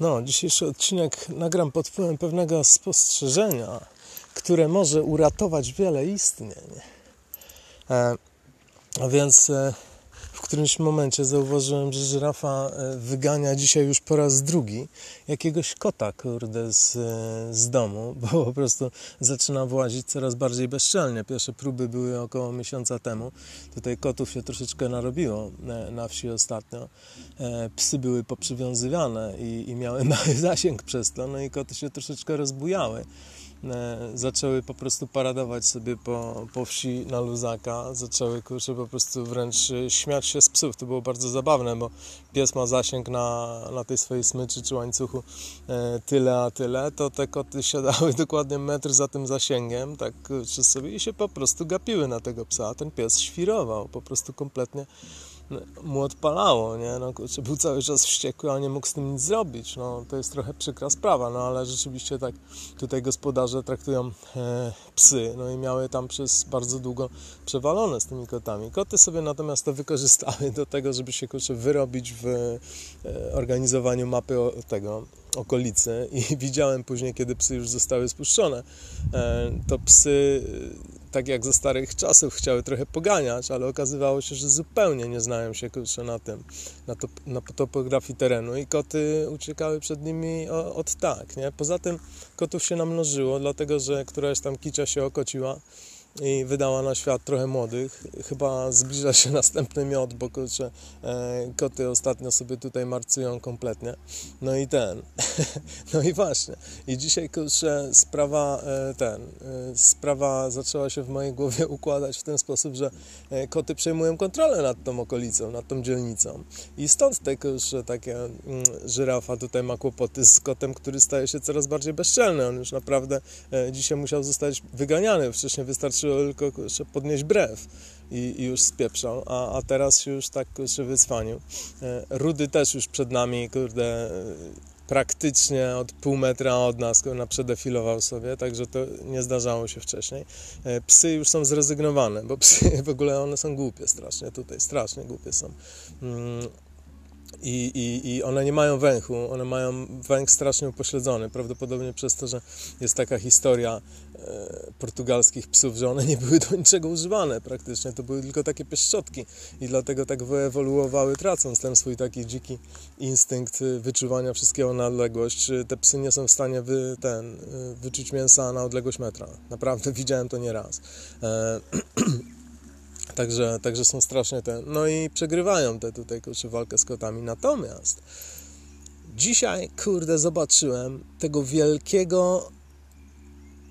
No, dzisiejszy odcinek nagram pod wpływem pewnego spostrzeżenia, które może uratować wiele istnień. E, a więc e, w którymś momencie zauważyłem, że żyrafa e, wygania dzisiaj już po raz drugi jakiegoś kota, kurde, z, e, z domu, bo po prostu zaczyna włazić coraz bardziej bezczelnie. Pierwsze próby były około miesiąca temu. Tutaj kotów się troszeczkę narobiło e, na wsi ostatnio. Psy były poprzywiązywane i, i miały mały zasięg przez to, no i koty się troszeczkę rozbujały. E, zaczęły po prostu paradować sobie po, po wsi na luzaka, zaczęły kurczę po prostu wręcz e, śmiać się z psów. To było bardzo zabawne, bo pies ma zasięg na, na tej swojej smyczy czy łańcuchu e, tyle a tyle, to te koty siadały dokładnie metr za tym zasięgiem, tak kurczę sobie i się po prostu gapiły na tego psa, a ten pies świrował po prostu kompletnie mu odpalało, nie? No, kurczę, był cały czas wściekły, a nie mógł z tym nic zrobić. No, to jest trochę przykra sprawa, no ale rzeczywiście tak tutaj gospodarze traktują e, psy, no i miały tam przez bardzo długo przewalone z tymi kotami. Koty sobie natomiast to wykorzystały do tego, żeby się kurczę wyrobić w e, organizowaniu mapy o, tego okolicy i widziałem później, kiedy psy już zostały spuszczone, e, to psy tak jak ze starych czasów chciały trochę poganiać, ale okazywało się, że zupełnie nie znają się kurczę, na tym, na, to, na topografii terenu i koty uciekały przed nimi od tak, nie? Poza tym kotów się namnożyło, dlatego że któraś tam kicia się okociła i wydała na świat trochę młodych. Chyba zbliża się następny miod, bo kurczę, e, koty ostatnio sobie tutaj marcują kompletnie. No i ten. no i właśnie. I dzisiaj kurczę, sprawa e, ten, e, sprawa zaczęła się w mojej głowie układać w ten sposób, że e, koty przejmują kontrolę nad tą okolicą, nad tą dzielnicą. I stąd te kurczę, takie mm, żyrafa tutaj ma kłopoty z kotem, który staje się coraz bardziej bezczelny. On już naprawdę e, dzisiaj musiał zostać wyganiany. Wcześniej wystarczy tylko kurczę, podnieść brew i, i już spieprzał, a, a teraz się już tak kurczę, wycwanił. E, Rudy też już przed nami, kurde, praktycznie od pół metra od nas na przedefilował sobie, także to nie zdarzało się wcześniej. E, psy już są zrezygnowane, bo psy w ogóle one są głupie strasznie tutaj, strasznie głupie są. I, i, i one nie mają węchu, one mają węch strasznie upośledzony, prawdopodobnie przez to, że jest taka historia e, portugalskich psów, że one nie były do niczego używane praktycznie, to były tylko takie pieszczotki i dlatego tak wyewoluowały, tracąc ten swój taki dziki instynkt wyczuwania wszystkiego na odległość. Te psy nie są w stanie wy, ten, e, wyczuć mięsa na odległość metra. Naprawdę widziałem to nieraz. E, Także, także są strasznie te. No i przegrywają te tutaj kurczę walkę z kotami. Natomiast dzisiaj, kurde, zobaczyłem tego wielkiego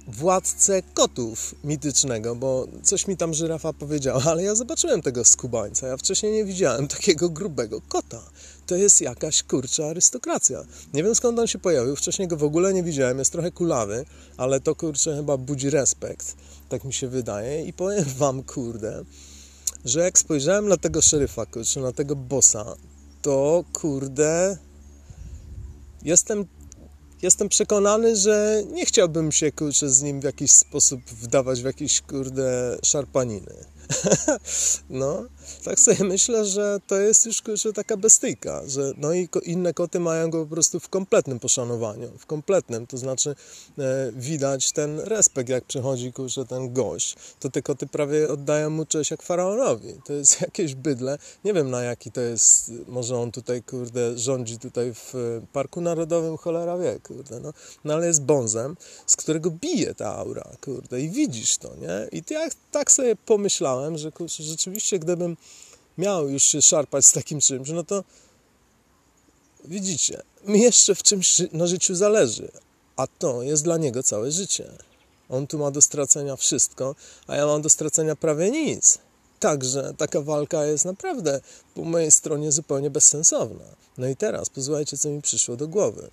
władcę kotów mitycznego, bo coś mi tam żyrafa powiedziała, ale ja zobaczyłem tego skubańca. Ja wcześniej nie widziałem takiego grubego kota. To jest jakaś kurcza arystokracja. Nie wiem skąd on się pojawił, wcześniej go w ogóle nie widziałem, jest trochę kulawy, ale to kurczę chyba budzi respekt, tak mi się wydaje. I powiem wam, kurde, że jak spojrzałem na tego szeryfa, czy na tego bossa, to kurde, jestem, jestem przekonany, że nie chciałbym się kurczę z nim w jakiś sposób wdawać w jakieś kurde szarpaniny. no, tak sobie myślę, że to jest już kurczę, taka bestyjka, że no i inne koty mają go po prostu w kompletnym poszanowaniu, w kompletnym, to znaczy e, widać ten respekt, jak przychodzi kurczę ten gość, to te koty prawie oddają mu cześć jak faraonowi, to jest jakieś bydle, nie wiem na jaki to jest, może on tutaj kurde rządzi tutaj w Parku Narodowym, cholera wie, kurde, no, no ale jest bonzem, z którego bije ta aura, kurde, i widzisz to, nie, i ja tak sobie pomyślałem, że kurczę, rzeczywiście gdybym miał już się szarpać z takim czymś, no to widzicie, mi jeszcze w czymś na życiu zależy, a to jest dla niego całe życie. On tu ma do stracenia wszystko, a ja mam do stracenia prawie nic. Także taka walka jest naprawdę po mojej stronie zupełnie bezsensowna. No i teraz pozwólcie, co mi przyszło do głowy.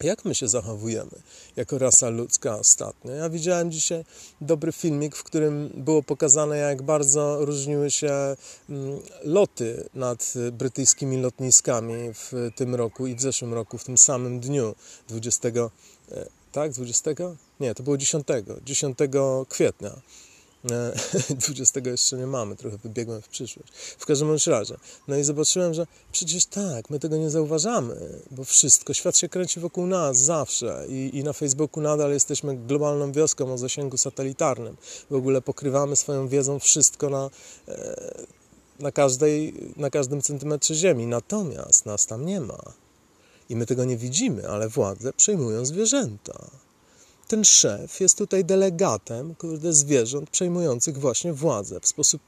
Jak my się zachowujemy jako rasa ludzka ostatnio? Ja widziałem dzisiaj dobry filmik, w którym było pokazane, jak bardzo różniły się mm, loty nad brytyjskimi lotniskami w tym roku i w zeszłym roku, w tym samym dniu 20, e, tak, 20? Nie, to było 10, 10 kwietnia. 20 jeszcze nie mamy, trochę wybiegłem w przyszłość. W każdym razie. No i zobaczyłem, że przecież tak, my tego nie zauważamy, bo wszystko, świat się kręci wokół nas zawsze i, i na Facebooku nadal jesteśmy globalną wioską o zasięgu satelitarnym. W ogóle pokrywamy swoją wiedzą wszystko na, e, na, każdej, na każdym centymetrze ziemi. Natomiast nas tam nie ma. I my tego nie widzimy, ale władze przejmują zwierzęta ten szef jest tutaj delegatem, kurde, zwierząt przejmujących właśnie władzę. W sposób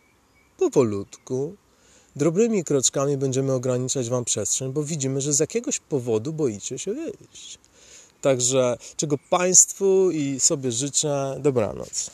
powolutku, drobnymi kroczkami będziemy ograniczać wam przestrzeń, bo widzimy, że z jakiegoś powodu boicie się wyjść. Także czego Państwu i sobie życzę dobranoc.